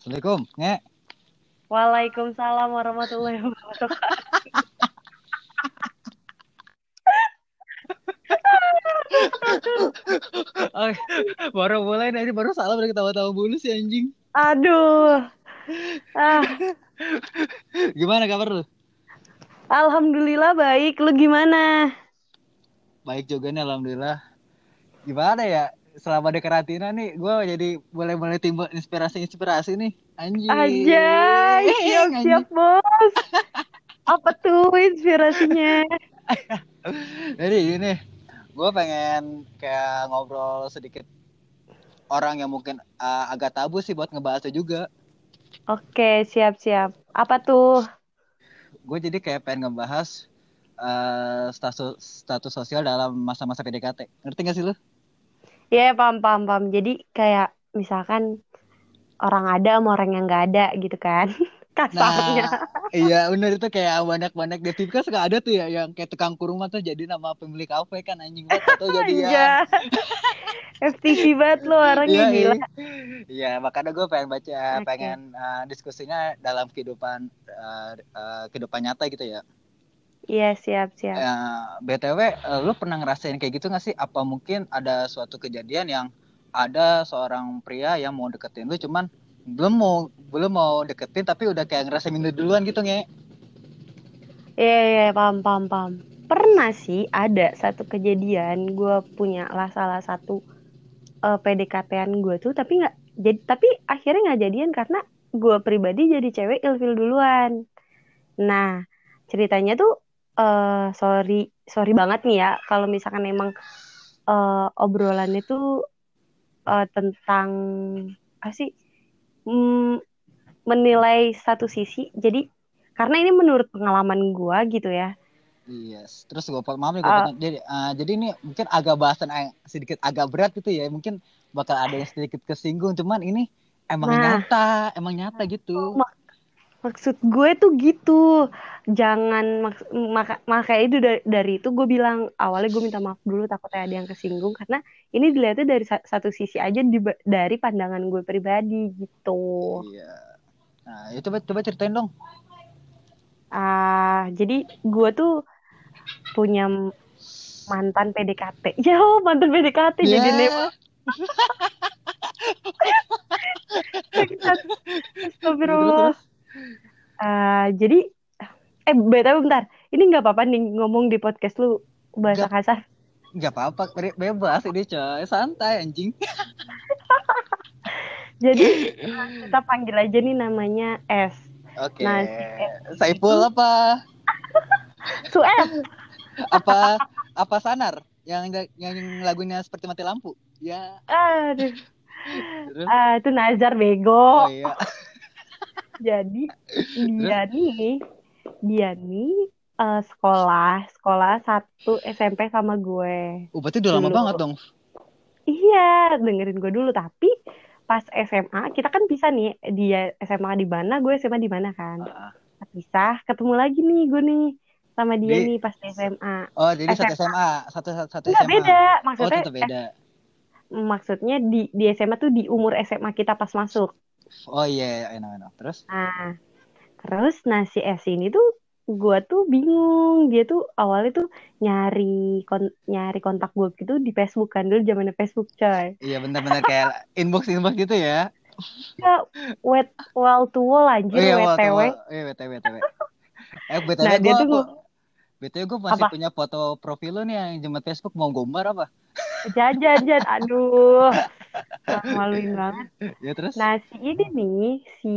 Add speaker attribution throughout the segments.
Speaker 1: Assalamualaikum, nge.
Speaker 2: Waalaikumsalam warahmatullahi wabarakatuh.
Speaker 1: Oh, baru mulai nih, baru salah udah ketawa-tawa mulu sih anjing.
Speaker 2: Aduh. Ah,
Speaker 1: Gimana kabar lu?
Speaker 2: alhamdulillah baik. Lu gimana?
Speaker 1: Baik juga nih, alhamdulillah. Gimana ya? Selama di karantina nih, gue jadi mulai-mulai timbul inspirasi-inspirasi nih. Anjing.
Speaker 2: Ajay, siap-siap bos. Apa tuh inspirasinya?
Speaker 1: Jadi ini, gue pengen kayak ngobrol sedikit orang yang mungkin uh, agak tabu sih buat ngebahasnya juga.
Speaker 2: Oke, siap-siap. Apa tuh?
Speaker 1: Gue jadi kayak pengen ngebahas uh, status status sosial dalam masa-masa PDKT. Ngerti gak sih lu?
Speaker 2: Ya, paham, paham, paham. Jadi kayak misalkan orang ada sama orang yang nggak ada gitu kan. Kasarnya.
Speaker 1: Nah, iya bener itu kayak banyak-banyak di TV kan suka ada tuh ya yang kayak tukang kurma tuh jadi nama pemilik kafe kan anjing banget atau jadi ya.
Speaker 2: FTV banget lo orangnya
Speaker 1: Iya,
Speaker 2: gila.
Speaker 1: iya. Iya, makanya gue pengen baca,
Speaker 2: Oke.
Speaker 1: pengen uh, diskusinya dalam kehidupan uh, uh, kehidupan nyata gitu ya.
Speaker 2: Iya, siap-siap.
Speaker 1: Ya, BTW, uh, lu pernah ngerasain kayak gitu gak sih? Apa mungkin ada suatu kejadian yang ada seorang pria yang mau deketin lu cuman belum mau belum mau deketin tapi udah kayak ngerasa minder duluan gitu nge?
Speaker 2: Iya, iya, paham, paham, paham. Pernah sih ada satu kejadian gue punya lah salah satu eh, PDKT-an gue tuh tapi nggak jadi tapi akhirnya nggak jadian karena gue pribadi jadi cewek ilfil duluan. Nah ceritanya tuh eh sorry sorry banget nih ya kalau misalkan emang eh, obrolannya tuh eh, tentang apa sih mm, menilai satu sisi jadi karena ini menurut pengalaman gue gitu ya
Speaker 1: Yes. Terus gue maaf nih gue
Speaker 2: Ah.
Speaker 1: jadi uh, jadi ini mungkin agak bahasan yang sedikit agak berat gitu ya. Mungkin bakal ada yang sedikit kesinggung cuman ini emang
Speaker 2: Nah.
Speaker 1: nyata, emang nyata gitu.
Speaker 2: Mak- maksud gue tuh gitu jangan maks maka makanya itu dari, dari itu gue bilang awalnya gue minta maaf dulu takutnya ada yang kesinggung karena ini dilihatnya dari sa- satu sisi aja di, dari pandangan gue pribadi gitu
Speaker 1: Iya. Nah, itu coba coba ceritain dong.
Speaker 2: ah jadi gue tuh punya mantan PDKT ya mantan PDKT jadi
Speaker 1: Ya.
Speaker 2: nema Astagfirullah. Ah, jadi eh btw bentar ini nggak apa-apa nih ngomong di podcast lu bahasa
Speaker 1: Nggak.
Speaker 2: kasar
Speaker 1: Gak apa-apa, be- bebas ini coy, santai anjing.
Speaker 2: jadi eh, kita panggil aja nih namanya S
Speaker 1: Oke.
Speaker 2: Nah, si F
Speaker 1: Saiful
Speaker 2: itu-
Speaker 1: apa?
Speaker 2: Suef
Speaker 1: Apa apa Sanar yang yang lagunya seperti mati lampu? Ya.
Speaker 2: aduh
Speaker 1: Terus?
Speaker 2: ah itu Nazar
Speaker 1: Oh
Speaker 2: bego
Speaker 1: iya.
Speaker 2: Jadi dia nih dia nih eh, sekolah sekolah satu SMP sama gue
Speaker 1: Oh, berarti udah lama
Speaker 2: Dulu.
Speaker 1: banget dong.
Speaker 2: Iya, dengerin gue dulu. Tapi pas SMA, kita kan bisa nih, dia SMA di mana, gue SMA di mana kan.
Speaker 1: Ah.
Speaker 2: Pisah, ketemu lagi nih gue nih sama dia
Speaker 1: Di-
Speaker 2: nih pas di SMA.
Speaker 1: Oh, jadi satu
Speaker 2: SMA.
Speaker 1: SMA, satu satu, satu
Speaker 2: Enggak
Speaker 1: SMA.
Speaker 2: beda,
Speaker 1: Oh,
Speaker 2: maksudnya
Speaker 1: tetap beda.
Speaker 2: eh, maksudnya di di SMA tuh di umur SMA kita pas masuk.
Speaker 1: Oh iya, enak enak. Terus?
Speaker 2: Nah, terus nah si S ini tuh gue tuh bingung, dia tuh awalnya tuh nyari kon nyari kontak gue gitu di Facebook kan dulu zamannya Facebook coy.
Speaker 1: Iya benar-benar kayak inbox inbox gitu ya.
Speaker 2: Ya, wet wall to wall
Speaker 1: Oh
Speaker 2: anjir
Speaker 1: iya,
Speaker 2: WTW.
Speaker 1: waktu- Iya, BTW, BTW. Eh, BTW
Speaker 2: Nah, dia tuh
Speaker 1: BTW gue masih
Speaker 2: Apa?
Speaker 1: punya foto profil lu nih yang jembat Facebook mau gombar apa?
Speaker 2: Jajan, jajan, aduh, maluin banget.
Speaker 1: Ya terus?
Speaker 2: Nah, si ini nih, si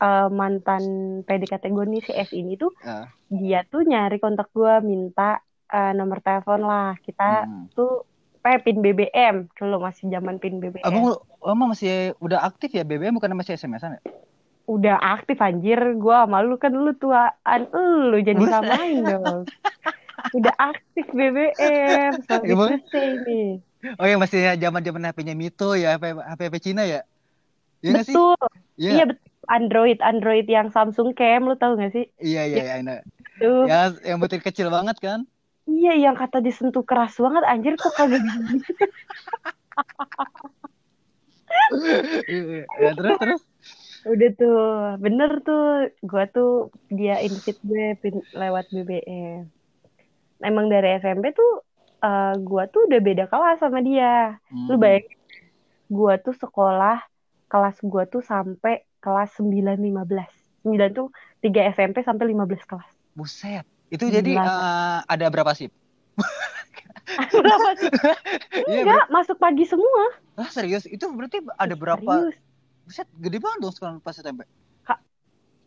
Speaker 2: eh, mantan PDKT gue nih, si S ini tuh,
Speaker 1: Ah.
Speaker 2: dia tuh nyari kontak gue, minta eh, nomor telepon lah. Kita
Speaker 1: Hmm.
Speaker 2: tuh, eh, pin BBM, dulu masih zaman pin BBM.
Speaker 1: Abang, emang masih udah aktif ya BBM bukan masih SMS-an ya?
Speaker 2: Udah aktif anjir, gue sama lu kan lu tuaan, lu jadi samain dong. Udah aktif BBM, say nih.
Speaker 1: Oh yang masih zaman-zaman HP-nya Mito ya, HP HP Cina ya? Iya sih?
Speaker 2: Betul,
Speaker 1: Iya.
Speaker 2: iya betul. Android, Android yang Samsung Cam, lu tahu gak sih?
Speaker 1: Iya iya iya.
Speaker 2: Tuh.
Speaker 1: Ya yang butir kecil banget kan?
Speaker 2: Iya, yang kata disentuh keras banget, anjir kok kagak
Speaker 1: iya. ya, terus terus.
Speaker 2: Udah tuh, bener tuh. Gua tuh dia invite gue lewat BBM. Emang dari SMP tuh eh, gua tuh udah beda kelas sama dia. Lu
Speaker 1: Hmm.
Speaker 2: bayangin, gua tuh sekolah kelas gua tuh sampai kelas 9 15. 9 tuh 3 SMP sampai 15 kelas.
Speaker 1: Buset. Itu jadi eh, ada berapa sih?
Speaker 2: Berapa sih?
Speaker 1: Iya,
Speaker 2: Enggak, masuk pagi semua.
Speaker 1: ah, serius? Itu berarti ada berapa?
Speaker 2: Serius.
Speaker 1: Buset, gede banget dong sekarang pas SMP.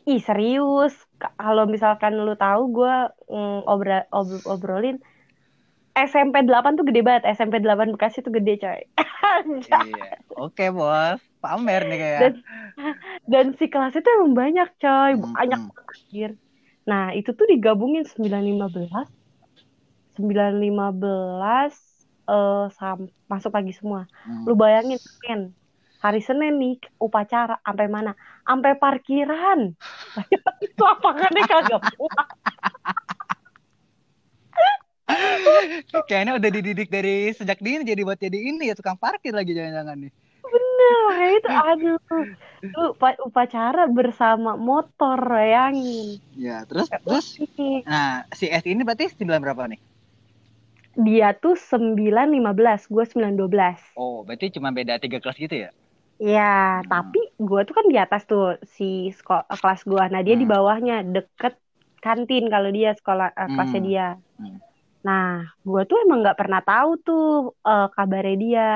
Speaker 2: Ih serius, Ka- kalau misalkan lu tahu gue mm, obra- ob- obrolin SMP 8 tuh gede banget, SMP 8 Bekasi tuh gede coy.
Speaker 1: Iya. Oke, Bos. Pamer nih kayak.
Speaker 2: Dan dan si kelas itu emang banyak coy, banyak
Speaker 1: hmm.
Speaker 2: banget, anjir. Nah itu tuh digabungin 915, 915 eh sam- masuk pagi semua.
Speaker 1: Hmm.
Speaker 2: Lu bayangin Senin, hari Senin nih upacara sampai mana? Sampai parkiran. Lapangannya kagak muat.
Speaker 1: Kayaknya udah dididik dari sejak dini jadi buat jadi ini ya tukang parkir lagi jangan-jangan nih.
Speaker 2: Bener, kayak itu aduh. Upa- upacara bersama motor, bayangin.
Speaker 1: Ya, terus terus
Speaker 2: Oke.
Speaker 1: nah, si S ini berarti 9 berapa nih?
Speaker 2: Dia tuh 915, gue 912.
Speaker 1: Oh, berarti cuma beda tiga kelas gitu ya?
Speaker 2: Ya,
Speaker 1: Hmm.
Speaker 2: tapi gue tuh kan di atas tuh si sekolah, kelas gue. Nah, dia di
Speaker 1: Hmm.
Speaker 2: bawahnya deket kantin kalau dia sekolah eh, kelasnya
Speaker 1: Hmm.
Speaker 2: dia.
Speaker 1: Hmm.
Speaker 2: Nah, gue tuh emang nggak pernah tahu tuh eh, kabarnya dia.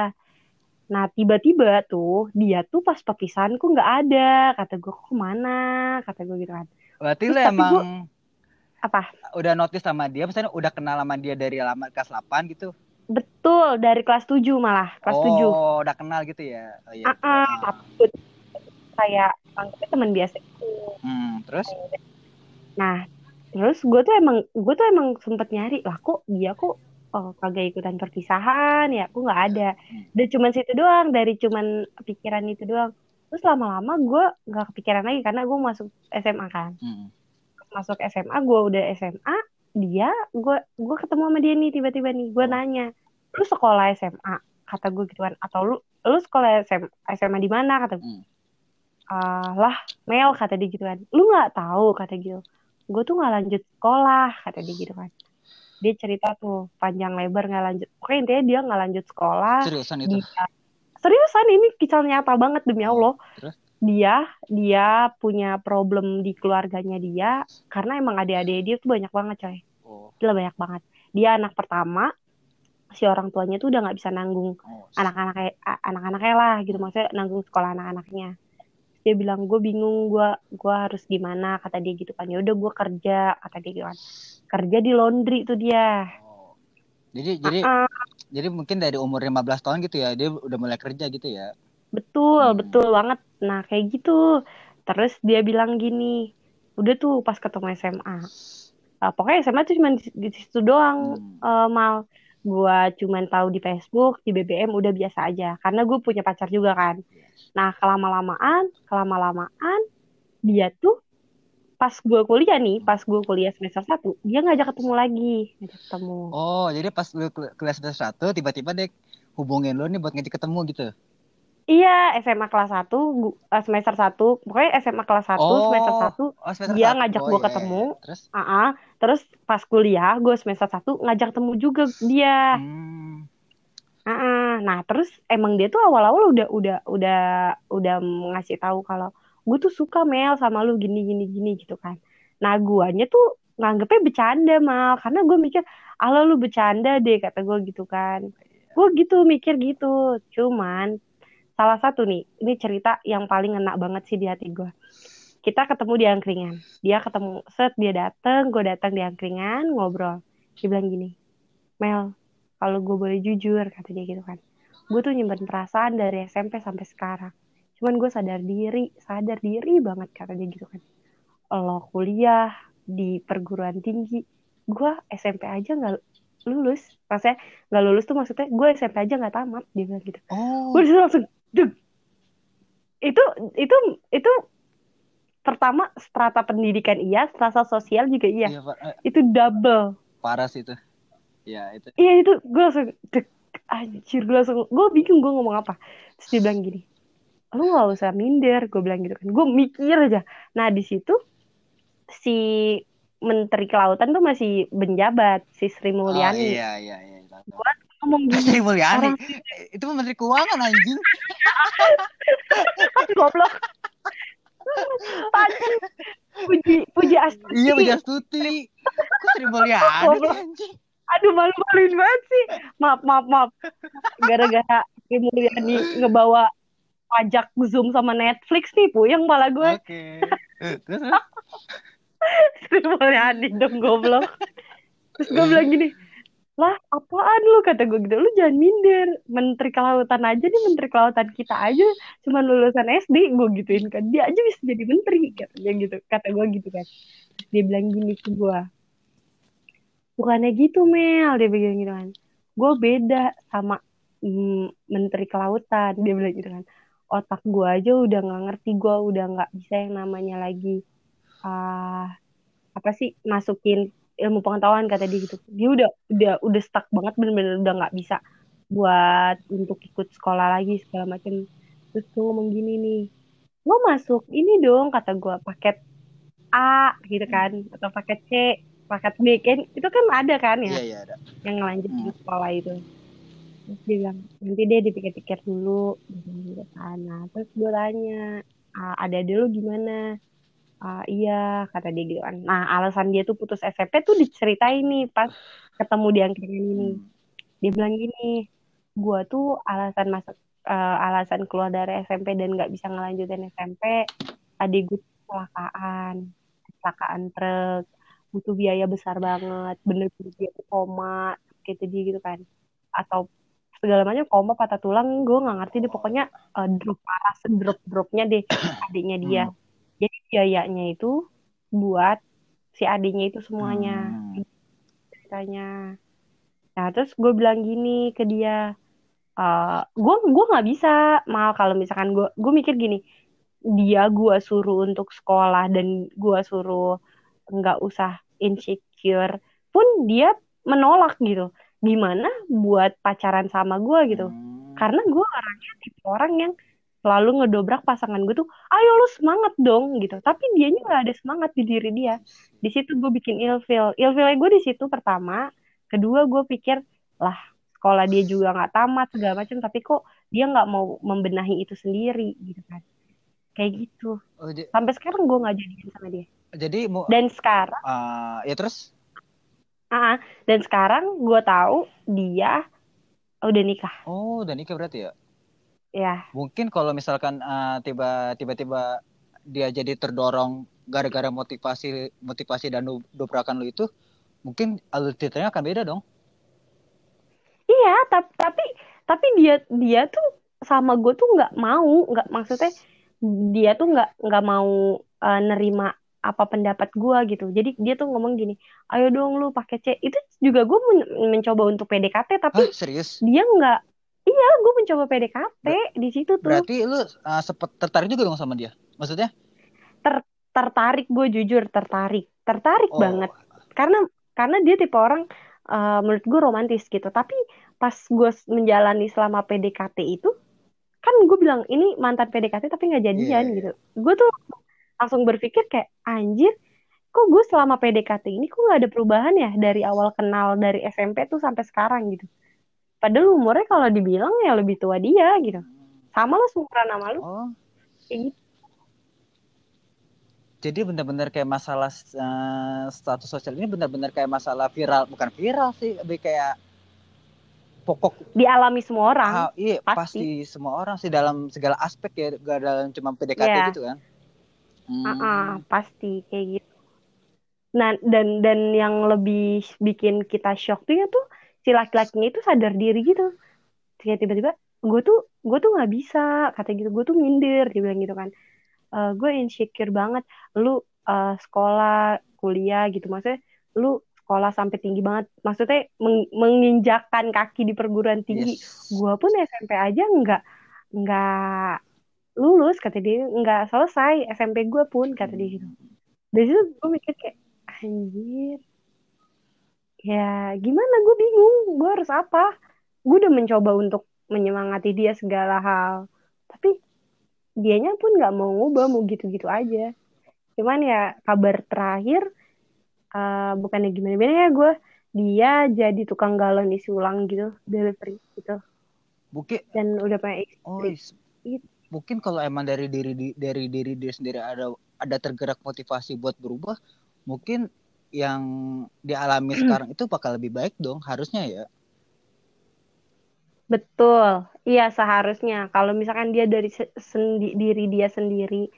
Speaker 2: Nah, tiba-tiba tuh dia tuh pas perpisahanku nggak ada. Kata gue, kok ke mana? Kata gue gitu kan.
Speaker 1: Berarti
Speaker 2: Terus tapi
Speaker 1: emang
Speaker 2: gua- Apa?
Speaker 1: udah notice sama dia, misalnya udah kenal sama dia dari lama kelas 8 gitu.
Speaker 2: Betul, dari kelas 7 malah. Kelas
Speaker 1: oh,
Speaker 2: 7.
Speaker 1: udah kenal gitu ya. Oh, iya.
Speaker 2: Gua tuh kayak anggapnya teman biasa gitu.
Speaker 1: Hmm, terus
Speaker 2: Nah, terus gue tuh emang gue tuh emang sempet nyari lah kok dia kok oh, kagak ikutan perpisahan ya, aku nggak ada.
Speaker 1: Hmm.
Speaker 2: Udah cuman situ doang, dari cuman pikiran itu doang. Terus lama-lama gue nggak kepikiran lagi karena gue masuk SMA kan.
Speaker 1: hmm.
Speaker 2: Masuk SMA, gue udah SMA, dia gue gue ketemu sama dia nih tiba-tiba nih, gue nanya, lu sekolah SMA? Kata gue gitu kan, atau lu lu sekolah SMA, SMA di mana? Kata gue.
Speaker 1: Hmm.
Speaker 2: "Ah, lah Mel kata dia gitu kan lu nggak tahu kata gitu gue tuh nggak lanjut sekolah kata dia gitu kan dia cerita tuh panjang lebar nggak lanjut pokoknya intinya dia nggak lanjut sekolah
Speaker 1: seriusan itu.
Speaker 2: dia seriusan ini kisah nyata banget demi Allah
Speaker 1: Terus?
Speaker 2: dia dia punya problem di keluarganya dia karena emang adik-adik dia tuh banyak banget coy
Speaker 1: Oh,
Speaker 2: gila banyak banget. Dia anak pertama si orang tuanya tuh udah nggak bisa nanggung
Speaker 1: oh.
Speaker 2: anak-anaknya anak-anaknya lah gitu maksudnya nanggung sekolah anak-anaknya. Dia bilang gue bingung gue gue harus gimana kata dia gitu kan. Ya udah gue kerja kata dia gitu kan. Kerja di laundry tuh dia.
Speaker 1: Oh. Jadi jadi
Speaker 2: Ah,
Speaker 1: jadi mungkin dari umur 15 tahun gitu ya, dia udah mulai kerja gitu ya.
Speaker 2: betul
Speaker 1: Hmm.
Speaker 2: betul banget. Nah kayak gitu. Terus dia bilang gini udah tuh pas ketemu SMA Ah, pokoknya SMA tuh cuma di, di situ doang
Speaker 1: Hmm.
Speaker 2: eh, mal. Gue cuman tahu di Facebook di BBM udah biasa aja. Karena gue punya pacar juga kan. Nah kelama-lamaan kelama-lamaan dia tuh pas gue kuliah nih pas gue kuliah semester 1 dia ngajak ketemu lagi. Ngajak ketemu.
Speaker 1: Oh, jadi pas lu kelas semester 1 tiba-tiba dia hubungin lu nih buat ngajak ketemu gitu.
Speaker 2: Iya SMA kelas 1 gu- eh, semester 1 pokoknya SMA kelas 1 semester 1
Speaker 1: oh semester
Speaker 2: dia
Speaker 1: satu.
Speaker 2: ngajak
Speaker 1: Oh,
Speaker 2: gua
Speaker 1: iya, iya,
Speaker 2: ketemu.
Speaker 1: iya. Terus
Speaker 2: ah terus pas kuliah gue semester 1 ngajak ketemu juga dia
Speaker 1: hmm,
Speaker 2: Ah, nah terus emang dia tuh awal-awal udah udah udah udah ngasih tahu kalau gue tuh suka Mel sama lu gini gini gini gitu kan. Nah guanya tuh nganggepnya bercanda mal karena gue mikir ala lu bercanda deh kata gue gitu kan. Gue gitu mikir gitu. Cuman salah satu nih ini cerita yang paling enak banget sih di hati gue. Kita ketemu di angkringan. Dia ketemu set dia dateng, gue datang di angkringan ngobrol. Dia bilang gini, Mel, kalau gue boleh jujur kata dia gitu kan gue tuh nyimpen perasaan dari SMP sampai sekarang cuman gue sadar diri sadar diri banget kata dia gitu kan lo kuliah di perguruan tinggi gue SMP aja nggak lulus maksudnya nggak lulus tuh maksudnya gue SMP aja nggak tamat dia bilang gitu
Speaker 1: oh,
Speaker 2: gue di situ langsung deg itu itu itu pertama strata pendidikan iya strata sosial juga iya.
Speaker 1: Iya, Pak. Eh,
Speaker 2: itu double.
Speaker 1: parah sih itu. Ya, itu.
Speaker 2: Iya itu gue langsung dek anjir gue langsung gue bingung gue ngomong apa. Terus dia bilang gini lu gak usah minder gue bilang gitu kan. Gue mikir aja. Nah di situ si menteri kelautan tuh masih menjabat si Sri Mulyani.
Speaker 1: oh, iya iya iya.
Speaker 2: Gue ngomong gini
Speaker 1: Sri Mulyani
Speaker 2: orang
Speaker 1: itu menteri keuangan anjing
Speaker 2: goblok Panjang. Puji Puji Astuti.
Speaker 1: iya Puji Astuti kok Sri Mulyani anjing
Speaker 2: Aduh malu-maluin banget sih. Maaf maaf maaf. Gara-gara Sri Mulyani ngebawa pajak Zoom sama Netflix nih puyeng malah gue.
Speaker 1: oke terus terus?
Speaker 2: Sri Mulyani dong goblok. Terus gue bilang gini, lah apaan lu kata gue gitu, lu jangan minder. Menteri Kelautan aja nih Menteri Kelautan kita aja cuma lulusan SD gue gituin kan. Dia aja bisa jadi menteri katanya gitu. Kata gue gitu kan. Dia bilang gini ke gue, bukannya gitu Mel dia bilang gitu kan. Gue beda sama mm, Menteri Kelautan dia bilang gitu kan. Otak gue aja udah nggak ngerti gue udah nggak bisa yang namanya lagi ah apa sih masukin ilmu pengetahuan kata dia gitu. Dia udah udah udah stuck banget bener-bener udah nggak bisa buat untuk ikut sekolah lagi segala macam terus gue ngomong gini nih lo masuk ini dong kata gue paket A gitu kan atau paket C paket B kan. Itu kan ada kan ya?
Speaker 1: Iya iya ada.
Speaker 2: Yang ngelanjutin
Speaker 1: Hmm.
Speaker 2: sekolah itu. Terus dia bilang nanti deh dipikir-pikir dulu gitu kan. Nah terus gue tanya "Ah, ada ada lu gimana Ah, iya kata dia gitu kan. Nah alasan dia tuh putus SMP tuh diceritain nih pas ketemu di angkringan ini.
Speaker 1: Hmm.
Speaker 2: dia bilang gini gua tuh alasan masuk eh, alasan keluar dari SMP dan nggak bisa ngelanjutin SMP adik gue kecelakaan. Kecelakaan truk butuh biaya besar banget bener-bener dia koma gitu dia gitu kan. Atau segala macam koma patah tulang gue nggak ngerti deh. Pokoknya eh, drop parah drop dropnya deh adiknya dia.
Speaker 1: Hmm.
Speaker 2: Jadi biayanya itu buat si adiknya itu semuanya
Speaker 1: Hmm.
Speaker 2: ceritanya nah terus gue bilang gini ke dia eh gue gue nggak bisa mal kalau misalkan gue gue mikir gini dia gue suruh untuk sekolah dan gue suruh nggak usah insecure pun dia menolak gitu gimana buat pacaran sama gue gitu
Speaker 1: Hmm.
Speaker 2: karena gue orangnya tipe orang yang selalu ngedobrak pasangan gue tuh ayo lu semangat dong gitu. Tapi dianya nggak ada semangat di diri dia. Di situ gue bikin ilfil. Ilfilnya gue di situ pertama. Kedua gue pikir lah sekolah dia juga nggak tamat segala macam tapi kok dia nggak mau membenahi itu sendiri gitu kan. Kayak gitu.
Speaker 1: Oh,
Speaker 2: sampai sekarang gue nggak jadian sama dia.
Speaker 1: Jadi mau
Speaker 2: dan sekarang
Speaker 1: ah, ya terus?
Speaker 2: Ah. Dan sekarang gue tahu dia udah nikah.
Speaker 1: Oh udah nikah berarti ya
Speaker 2: ya
Speaker 1: mungkin kalau misalkan ah, tiba tiba-tiba dia jadi terdorong gara-gara motivasi motivasi dan do- dobrakan lu itu mungkin alur ceritanya akan beda dong
Speaker 2: Iya, tapi tapi tapi dia dia tuh sama gue tuh nggak mau, nggak maksudnya dia tuh nggak nggak mau eh, nerima apa pendapat gue gitu. Jadi dia tuh ngomong gini, ayo dong lu pakai C. Itu juga gue men- mencoba untuk PDKT, tapi
Speaker 1: Hah, serius
Speaker 2: dia nggak. Iya, gue mencoba PDKT di situ tuh.
Speaker 1: berarti lu ah, sempet tertarik juga dong sama dia maksudnya
Speaker 2: Tertarik gue jujur tertarik, tertarik
Speaker 1: oh
Speaker 2: banget. Karena karena dia tipe orang eh, menurut gue romantis gitu. Tapi pas gue menjalani selama PDKT itu kan gue bilang ini mantan PDKT tapi nggak
Speaker 1: iya
Speaker 2: jadian
Speaker 1: iya
Speaker 2: gitu. Gue tuh langsung berpikir kayak anjir, kok gue selama PDKT ini kok nggak ada perubahan ya dari awal kenal dari SMP tuh sampai sekarang gitu. Padahal umurnya kalau dibilang ya lebih tua dia gitu. Sama lah seumuran sama lu
Speaker 1: oh
Speaker 2: kayak gitu.
Speaker 1: jadi benar-benar kayak masalah eh, status sosial ini benar-benar kayak masalah viral bukan viral sih lebih kayak pokok
Speaker 2: Dialami semua orang
Speaker 1: ah, iya
Speaker 2: pasti.
Speaker 1: pasti semua orang sih dalam segala aspek ya gak dalam cuma PDKT
Speaker 2: Iya.
Speaker 1: gitu kan
Speaker 2: Ah, ah,
Speaker 1: hmm.
Speaker 2: pasti kayak gitu. Nah, dan dan yang lebih bikin kita shock tuh ya tuh si laki-lakinya itu sadar diri gitu. Kayak tiba-tiba gue tuh gue tuh nggak bisa kata gitu gue tuh minder dia bilang gitu kan. "Eh, gue insecure banget. Lu eh, sekolah kuliah gitu maksudnya lu sekolah sampai tinggi banget. Maksudnya meng- menginjakkan kaki di perguruan tinggi.
Speaker 1: yes
Speaker 2: Gue pun SMP aja nggak nggak lulus kata dia nggak selesai SMP gue pun kata dia gitu dari situ gue mikir kayak anjir ya gimana? Gue bingung. Gue harus apa? Gue udah mencoba untuk menyemangati dia segala hal. Tapi dianya pun nggak mau ngubah mau gitu-gitu aja. Cuman ya kabar terakhir uh, bukannya gimana-gimana ya gue dia jadi tukang galon isi ulang gitu delivery gitu.
Speaker 1: Mungkin
Speaker 2: dan udah punya istri
Speaker 1: oh, mungkin kalau emang dari diri dari diri dia sendiri ada ada tergerak motivasi buat berubah mungkin yang dialami sekarang itu bakal lebih baik dong harusnya ya.
Speaker 2: Betul. Iya seharusnya. Kalau misalkan dia dari sendi diri dia sendiri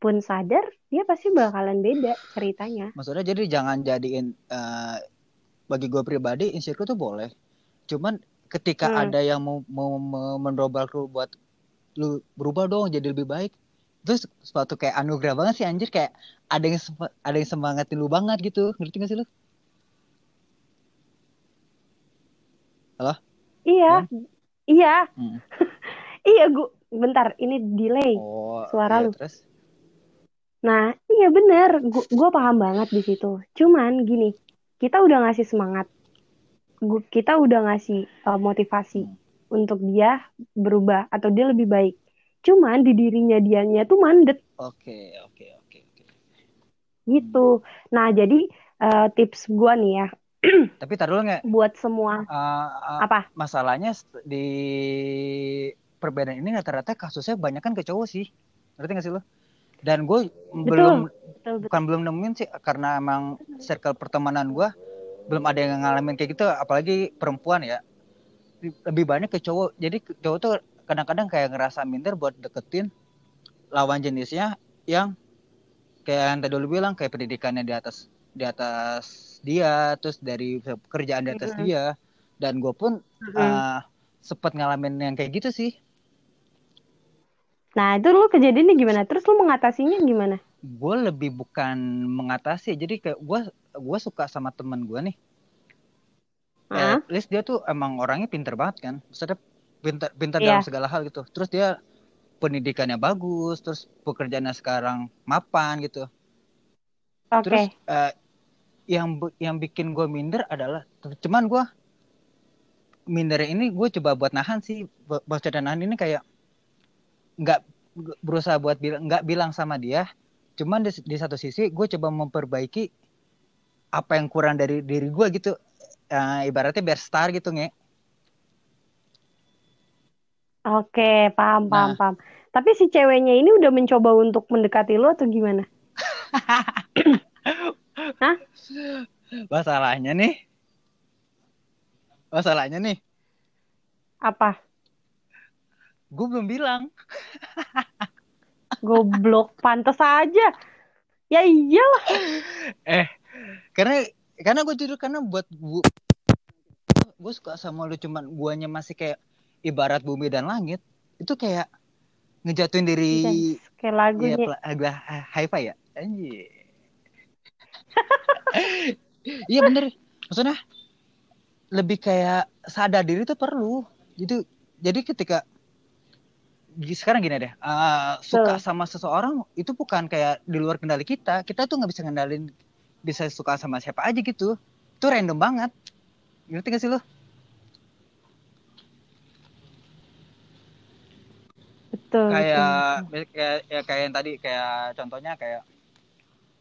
Speaker 2: pun sadar dia pasti bakalan beda ceritanya.
Speaker 1: Maksudnya jadi jangan jadiin uh, bagi gue pribadi insecure tuh boleh. Cuman ketika hmm. ada yang mau mau lu buat lu berubah dong jadi lebih baik terus suatu kayak anugerah banget sih anjir kayak ada yang ada yang semangatin lu banget gitu. Ngerti gak sih lu? Halo?
Speaker 2: Iya. Hmm? iya. Hmm. iya gua bentar ini delay oh, suara iya, lu. terus? Nah, iya bener, gue paham banget di situ. Cuman gini, kita udah ngasih semangat, gua, kita udah ngasih uh, motivasi untuk dia berubah atau dia lebih baik. Cuman di dirinya dianya tuh mandet.
Speaker 1: Oke, oke, oke, oke.
Speaker 2: Gitu. Nah, jadi uh, tips gue nih ya.
Speaker 1: Tapi taruh nggak?
Speaker 2: Buat semua.
Speaker 1: Uh, uh, apa? Masalahnya di perbedaan ini rata-rata kasusnya banyak kan ke cowok sih. Ngerti gak sih lo? dan gue belum betul, betul. bukan belum nemuin sih karena emang circle pertemanan gue belum ada yang ngalamin kayak gitu apalagi perempuan ya lebih banyak ke cowok jadi cowok tuh kadang-kadang kayak ngerasa minder buat deketin lawan jenisnya yang kayak yang tadi lu bilang kayak pendidikannya di atas di atas dia terus dari pekerjaan di atas mm -hmm. dia dan gue pun mm -hmm. uh, sempet ngalamin yang kayak gitu sih
Speaker 2: Nah, itu lu kejadiannya gimana? Terus lu mengatasinya gimana?
Speaker 1: Gue lebih bukan mengatasi, jadi kayak gue gue suka sama teman gue nih. Ya, at least dia tuh emang orangnya pinter banget kan. Maksudnya pinter, pinter yeah. dalam segala hal gitu. Terus dia pendidikannya bagus, terus pekerjaannya sekarang mapan gitu. Okay. Terus uh, yang yang bikin gue minder adalah, cuman gue minder ini gue coba buat nahan sih, baca dan nahan ini kayak nggak berusaha buat bilang nggak bilang sama dia cuman di, di satu sisi gue coba memperbaiki apa yang kurang dari diri gue gitu uh, ibaratnya biar star gitu nge
Speaker 2: Oke, paham, paham, nah. paham. Tapi si ceweknya ini udah mencoba untuk mendekati lo atau gimana?
Speaker 1: Hah? Masalahnya nih. Masalahnya nih.
Speaker 2: Apa?
Speaker 1: Gue belum bilang.
Speaker 2: Goblok, pantas aja. Ya iyalah.
Speaker 1: Eh, karena karena gue jujur karena buat gue gue suka sama lu cuman guanya masih kayak ibarat bumi dan langit itu kayak ngejatuhin diri
Speaker 2: yes, kayak lagunya
Speaker 1: ya, lagu hi-fi ya? Anjir. Iya bener. Maksudnya lebih kayak sadar diri itu perlu. Gitu jadi ketika sekarang gini deh uh, suka so. sama seseorang itu bukan kayak di luar kendali kita. Kita tuh nggak bisa ngendalin bisa suka sama siapa aja gitu. Itu random banget. Ngerti gak sih lo
Speaker 2: betul
Speaker 1: kayak betul. kayak ya kayak yang tadi kayak contohnya kayak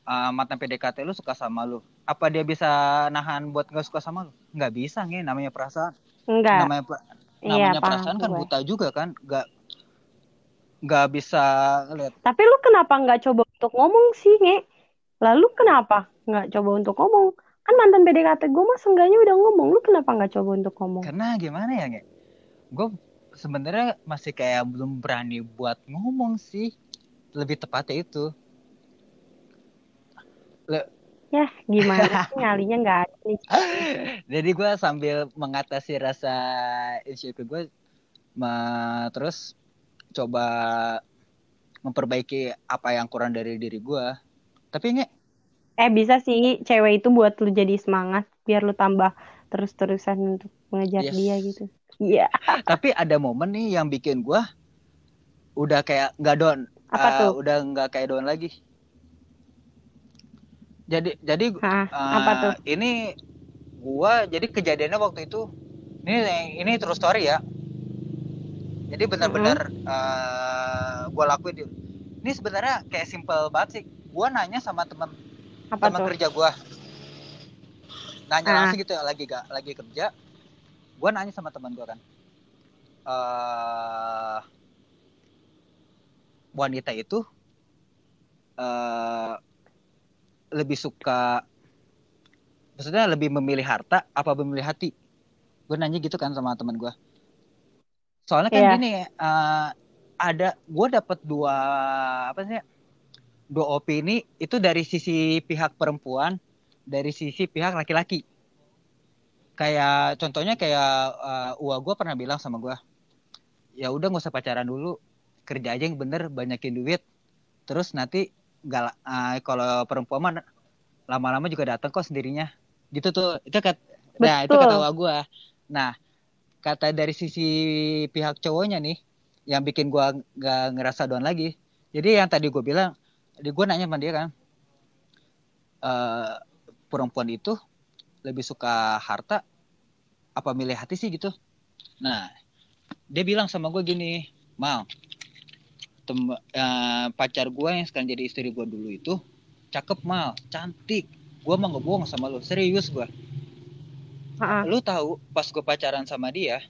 Speaker 1: uh, mantan PDKT lu suka sama lu apa dia bisa nahan buat nggak suka sama lu nggak bisa nih namanya perasaan
Speaker 2: Enggak.
Speaker 1: namanya iya, namanya iya, perasaan kan buta juga kan nggak nggak bisa lihat.
Speaker 2: Tapi lu kenapa nggak coba untuk ngomong sih, Nge? Lalu kenapa nggak coba untuk ngomong? Kan mantan PDKT gue mah seenggaknya udah ngomong. Lu kenapa nggak coba untuk ngomong?
Speaker 1: Karena gimana ya, Nge? Gue sebenarnya masih kayak belum berani buat ngomong sih. Lebih tepatnya itu.
Speaker 2: Le ya gimana sih nyalinya nggak ada nih.
Speaker 1: Jadi gue sambil mengatasi rasa insecure gue, terus coba memperbaiki apa yang kurang dari diri gue tapi nge
Speaker 2: eh bisa sih cewek itu buat lu jadi semangat biar lu tambah terus-terusan untuk mengejar yes. dia gitu iya. Yeah.
Speaker 1: tapi ada momen nih yang bikin gue udah kayak nggak down.
Speaker 2: Apa uh, tuh?
Speaker 1: udah nggak kayak down lagi. Jadi jadi
Speaker 2: Hah, uh, apa tuh?
Speaker 1: ini gue jadi kejadiannya waktu itu ini ini terus story ya. Jadi benar-benar uh, gue lakuin ini sebenarnya kayak simple banget sih. Gue nanya sama teman teman kerja gue nanya ah. langsung gitu ya lagi gak lagi kerja gue nanya sama teman gue kan uh, wanita itu uh, lebih suka maksudnya lebih memilih harta apa memilih hati? Gue nanya gitu kan sama teman gue soalnya kan yeah. gini uh, ada gue dapat dua apa sih dua opini itu dari sisi pihak perempuan dari sisi pihak laki-laki kayak contohnya kayak uh, uwa gue pernah bilang sama gue ya udah nggak usah pacaran dulu kerja aja yang bener banyakin duit terus nanti gak uh, kalau perempuan lama-lama juga datang kok sendirinya gitu tuh itu kat nah itu kata uwa gue Nah, kata dari sisi pihak cowoknya nih, yang bikin gue gak ngerasa doan lagi. Jadi yang tadi gue bilang, di gue nanya sama dia kan, uh, perempuan itu lebih suka harta apa milih hati sih gitu. Nah, dia bilang sama gue gini, mau tem uh, pacar gue yang sekarang jadi istri gue dulu itu cakep mal, cantik. Gue mau ngebohong sama lo, serius gue lu tahu pas gue pacaran sama dia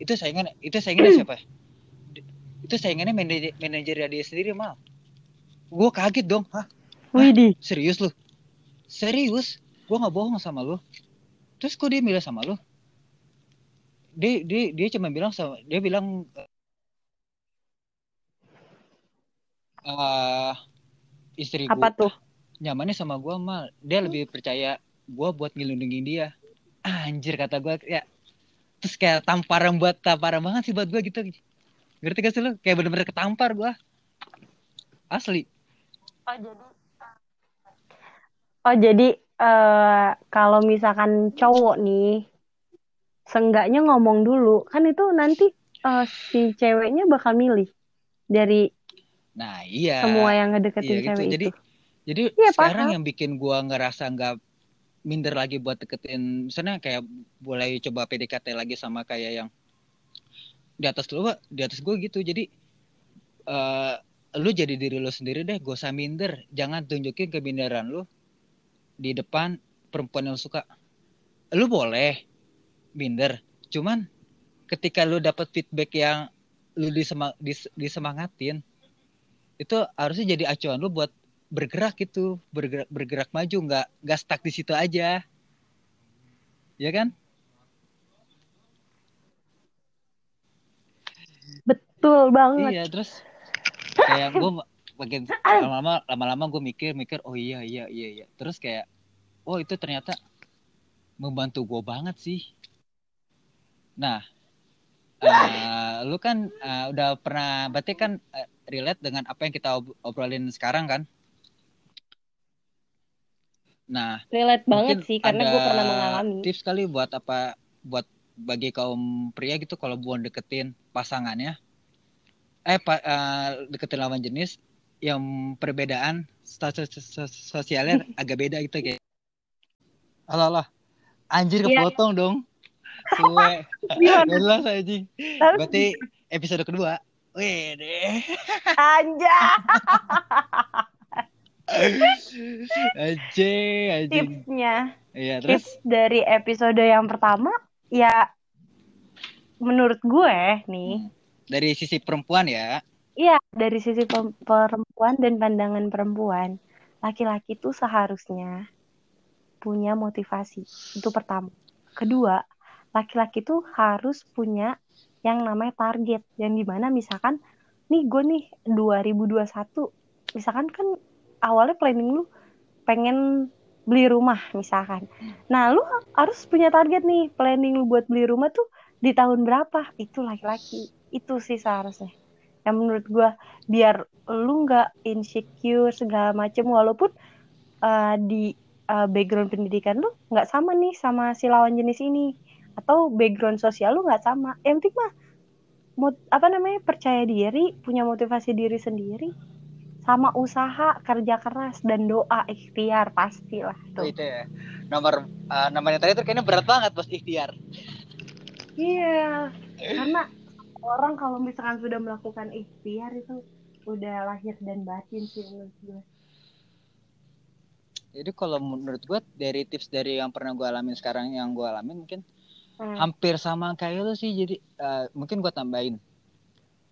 Speaker 1: itu saingan itu saingannya siapa? Itu saingannya manajer manajer dia sendiri mal. Gue kaget dong hah, serius lu? Serius? Gue nggak bohong sama lu? Terus kok dia milih sama lu dia dia dia cuma bilang sama dia bilang uh, istri gue
Speaker 2: tuh?
Speaker 1: nyamannya sama gue mal dia lebih percaya gue buat ngelindungin dia. Anjir kata gue ya. Terus kayak tamparan buat tamparan banget sih buat gue gitu. Ngerti gak sih lo kayak bener-bener ketampar gue asli.
Speaker 2: Oh jadi oh jadi uh, kalau misalkan cowok nih senggaknya ngomong dulu kan itu nanti uh, si ceweknya bakal milih dari
Speaker 1: nah iya
Speaker 2: semua yang ngedeketin iya, gitu. cewek
Speaker 1: jadi
Speaker 2: itu.
Speaker 1: jadi ya, sekarang paham. yang bikin gue ngerasa nggak minder lagi buat deketin misalnya kayak boleh coba PDKT lagi sama kayak yang di atas lu di atas gue gitu jadi uh, lu jadi diri lu sendiri deh gak usah minder jangan tunjukin keminderan lu di depan perempuan yang suka lu boleh minder cuman ketika lu dapat feedback yang lu disemang, dis, disemangatin itu harusnya jadi acuan lu buat bergerak itu. Bergerak bergerak maju nggak nggak stuck di situ aja. Ya kan?
Speaker 2: Betul banget.
Speaker 1: Iya terus kayak gue makin lama-lama lama-lama gue mikir mikir oh iya iya iya iya. Terus kayak oh itu ternyata membantu gue banget sih nah uh, lu kan uh, udah pernah berarti kan uh, relate dengan apa yang kita obrolin sekarang kan Nah,
Speaker 2: relate banget sih karena gue pernah mengalami.
Speaker 1: Tips kali buat apa buat bagi kaum pria gitu kalau buat deketin pasangannya eh pa, uh, deketin lawan jenis yang perbedaan status sosialnya agak beda gitu kayak Halo lah. Anjir iya. kepotong yeah. dong. Suwe. Jelas anjing. Berarti episode kedua. Wih deh.
Speaker 2: Anjay.
Speaker 1: aja aja
Speaker 2: tipsnya
Speaker 1: iya terus
Speaker 2: tips dari episode yang pertama ya menurut gue nih
Speaker 1: dari sisi perempuan ya
Speaker 2: iya dari sisi perempuan dan pandangan perempuan laki-laki tuh seharusnya punya motivasi itu pertama kedua laki-laki tuh harus punya yang namanya target yang di mana misalkan nih gue nih 2021 misalkan kan awalnya planning lu pengen beli rumah misalkan. Nah, lu harus punya target nih, planning lu buat beli rumah tuh di tahun berapa? Itu laki-laki. Itu sih seharusnya. Yang menurut gua biar lu nggak insecure segala macem walaupun uh, di uh, background pendidikan lu nggak sama nih sama si lawan jenis ini atau background sosial lu nggak sama. Yang penting mah apa namanya percaya diri, punya motivasi diri sendiri. Sama usaha kerja keras dan doa ikhtiar pastilah
Speaker 1: tuh. Oh, itu ya. Nomor uh, nomornya tadi tuh kayaknya berat banget bos ikhtiar.
Speaker 2: Iya. Karena orang kalau misalkan sudah melakukan ikhtiar itu udah lahir dan batin sih menurut gue
Speaker 1: jadi kalau menurut gue dari tips dari yang pernah gue alamin sekarang yang gue alamin mungkin
Speaker 2: Hmm.
Speaker 1: hampir sama kayak lu sih jadi eh, mungkin gue tambahin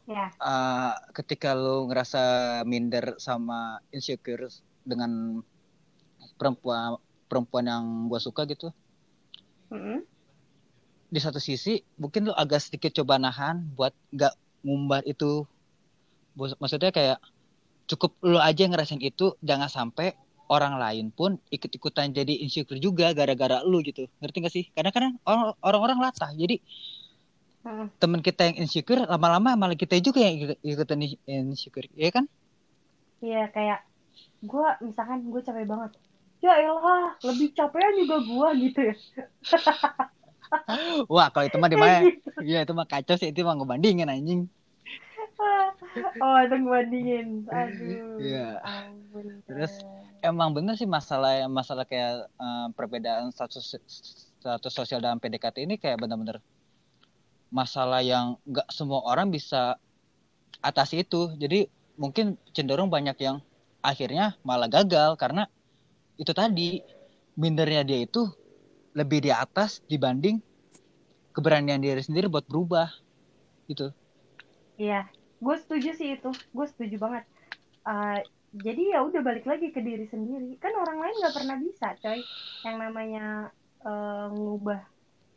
Speaker 2: ya
Speaker 1: Eh, ketika lu ngerasa minder sama insecure dengan perempuan perempuan yang gue suka gitu
Speaker 2: Mm-mm.
Speaker 1: di satu sisi mungkin lu agak sedikit coba nahan buat nggak ngumbar itu maksudnya kayak cukup lu aja yang ngerasain itu jangan sampai orang lain pun ikut-ikutan jadi insecure juga gara-gara lu gitu. Ngerti gak sih? Karena kadang orang- orang-orang latah. Jadi
Speaker 2: Mm.
Speaker 1: temen kita yang insecure lama-lama malah kita juga yang ikut- ikutan insecure. Ya kan?
Speaker 2: Iya kayak gue misalkan gue capek banget. Ya elah lebih capeknya juga gue gitu ya.
Speaker 1: Wah kalau itu mah di mana
Speaker 2: gitu.
Speaker 1: ya itu mah kacau sih. Itu mah ngebandingin anjing
Speaker 2: oh itu ngebandingin aduh
Speaker 1: Iya.
Speaker 2: ampun
Speaker 1: Terus, emang bener sih masalah masalah kayak eh, perbedaan status status sosial dalam PDKT ini kayak bener-bener masalah yang nggak semua orang bisa atasi itu. Jadi mungkin cenderung banyak yang akhirnya malah gagal karena itu tadi mindernya dia itu lebih di atas dibanding keberanian diri sendiri buat berubah gitu.
Speaker 2: Iya, gue setuju sih itu. Gue setuju banget. Eh, jadi ya udah balik lagi ke diri sendiri. Kan orang lain nggak pernah bisa, coy. Yang namanya eh, ngubah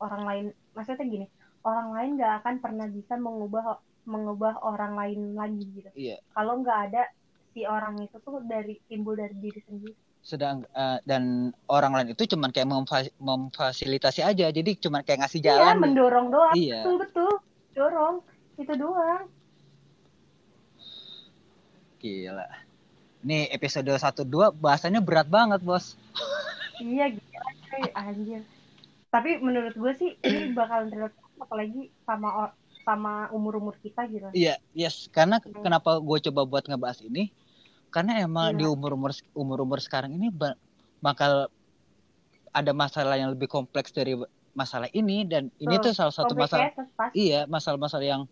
Speaker 2: orang lain. Maksudnya gini, orang lain nggak akan pernah bisa mengubah mengubah orang lain lagi gitu.
Speaker 1: iya
Speaker 2: Kalau nggak ada si orang itu tuh dari timbul dari diri sendiri.
Speaker 1: sedang eh, dan orang lain itu cuman kayak memfa- memfasilitasi aja jadi cuman kayak ngasih
Speaker 2: Iya,
Speaker 1: jalan
Speaker 2: mendorong doang.
Speaker 1: iya
Speaker 2: Betul betul, dorong itu doang.
Speaker 1: Gila nih episode 1 2 bahasanya berat banget bos
Speaker 2: Iya gila coy, anjir. Tapi menurut gue sih ini bakalan relate apalagi sama sama umur-umur kita gitu.
Speaker 1: iya yes karena
Speaker 2: Hmm.
Speaker 1: kenapa gue coba buat ngebahas ini karena emang
Speaker 2: Iya.
Speaker 1: di umur umur umur umur sekarang ini ba- bakal ada masalah yang lebih kompleks dari masalah ini dan ini
Speaker 2: Tuh,
Speaker 1: tuh salah satu masalah
Speaker 2: pasti.
Speaker 1: iya masalah-masalah yang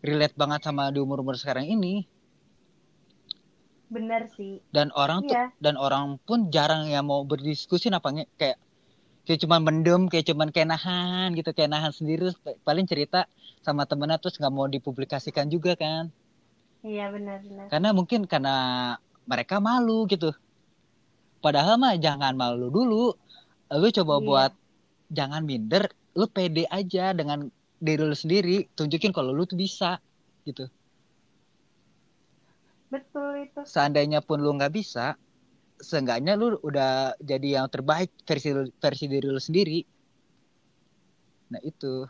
Speaker 1: relate banget sama di umur umur sekarang ini
Speaker 2: Bener sih.
Speaker 1: dan orang tuh
Speaker 2: Iya.
Speaker 1: dan orang pun jarang yang mau berdiskusi apa nge- kayak kayak cuman mendem kayak cuman kayak nahan gitu kayak nahan sendiri paling cerita sama temennya terus nggak mau dipublikasikan juga kan
Speaker 2: Iya benar benar.
Speaker 1: karena mungkin karena mereka malu gitu padahal mah jangan malu dulu lu coba
Speaker 2: Iya.
Speaker 1: buat jangan minder lu pede aja dengan diri lu sendiri tunjukin kalau lu tuh bisa gitu
Speaker 2: Betul itu.
Speaker 1: seandainya pun lu nggak bisa seenggaknya lu udah jadi yang terbaik versi versi diri lu sendiri nah itu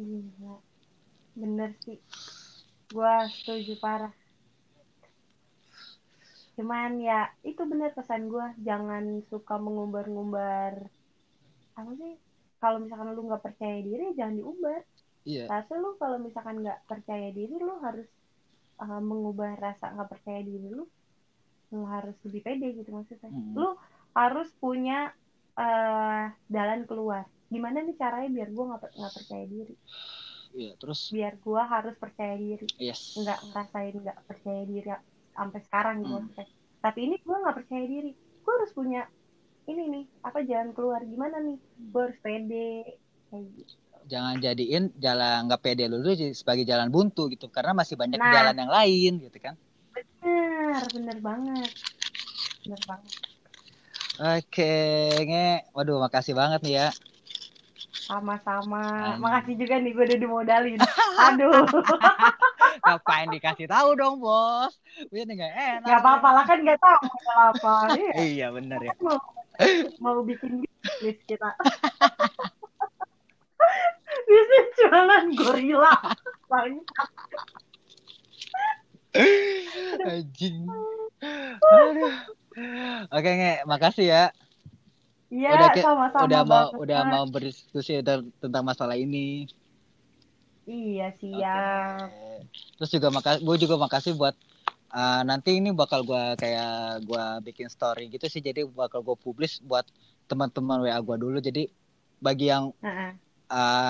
Speaker 2: Gila. Bener sih. Gua setuju parah. Cuman ya itu bener pesan gua jangan suka mengumbar-ngumbar apa sih kalau misalkan lu nggak percaya diri jangan diumbar
Speaker 1: iya
Speaker 2: rasa lu kalau misalkan nggak percaya diri lu harus uh, mengubah rasa nggak percaya diri lu lu harus lebih pede gitu maksudnya.
Speaker 1: Mm.
Speaker 2: lu harus punya uh, jalan keluar. Gimana nih caranya biar gua nggak nggak percaya diri?
Speaker 1: Iya terus?
Speaker 2: Biar gua harus percaya diri.
Speaker 1: Yes.
Speaker 2: Nggak ngerasain nggak percaya diri sampai sekarang gitu
Speaker 1: Hmm.
Speaker 2: tapi ini gua nggak percaya diri. Gua harus punya ini nih apa jalan keluar. Gimana nih? Gua harus pede kayak gitu
Speaker 1: jangan jadiin jalan nggak pede lu dulu sebagai jalan buntu gitu. Karena masih banyak
Speaker 2: Nah.
Speaker 1: jalan yang lain gitu kan.
Speaker 2: Bener bener banget. Bener banget.
Speaker 1: Oke nge. Waduh makasih banget nih ya.
Speaker 2: Sama-sama. Makasih juga nih gue udah dimodalin. Aduh.
Speaker 1: Ngapain dikasih tahu dong bos? Ini nggak enak.
Speaker 2: Nggak apa-apa lah kan nggak tahu apa Iya,
Speaker 1: iya bener ya.
Speaker 2: Mau, mau bikin bisnis kita bisnis jualan gorila
Speaker 1: anjing Aduh. oke nge makasih ya
Speaker 2: Iya,
Speaker 1: Udah ke-
Speaker 2: sama-sama
Speaker 1: udah mau
Speaker 2: banget.
Speaker 1: udah mau berdiskusi tentang masalah ini
Speaker 2: Iya, siap.
Speaker 1: Oke. Terus juga makasih, gue juga makasih buat uh, nanti ini bakal gue kayak gue bikin story gitu sih, jadi bakal gue publish buat teman-teman WA gue dulu. Jadi bagi yang
Speaker 2: Heeh.
Speaker 1: uh,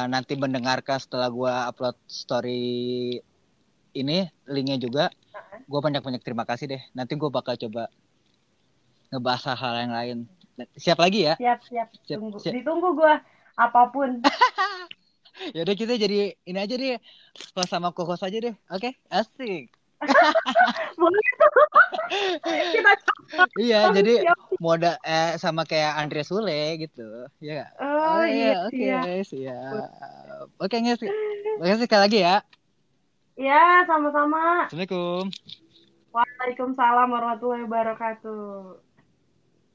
Speaker 1: nanti mendengarkan setelah gue upload story ini linknya juga. Gue banyak banyak terima kasih deh. Nanti gue bakal coba ngebahas hal yang lain. Siap lagi ya?
Speaker 2: Siap siap, siap tunggu. siap. ditunggu gue apa pun.
Speaker 1: Ya udah kita jadi ini aja deh. Sama kokos aja deh. Oke? Okay? asik boleh kita iya jadi moda eh sama kayak Andre Sule gitu. Ya
Speaker 2: oh, oh iya
Speaker 1: oke okay, siap. Oke okay, nggak sih oke sekali lagi ya.
Speaker 2: Ya sama-sama.
Speaker 1: Assalamualaikum.
Speaker 2: Waalaikumsalam warahmatullahi wabarakatuh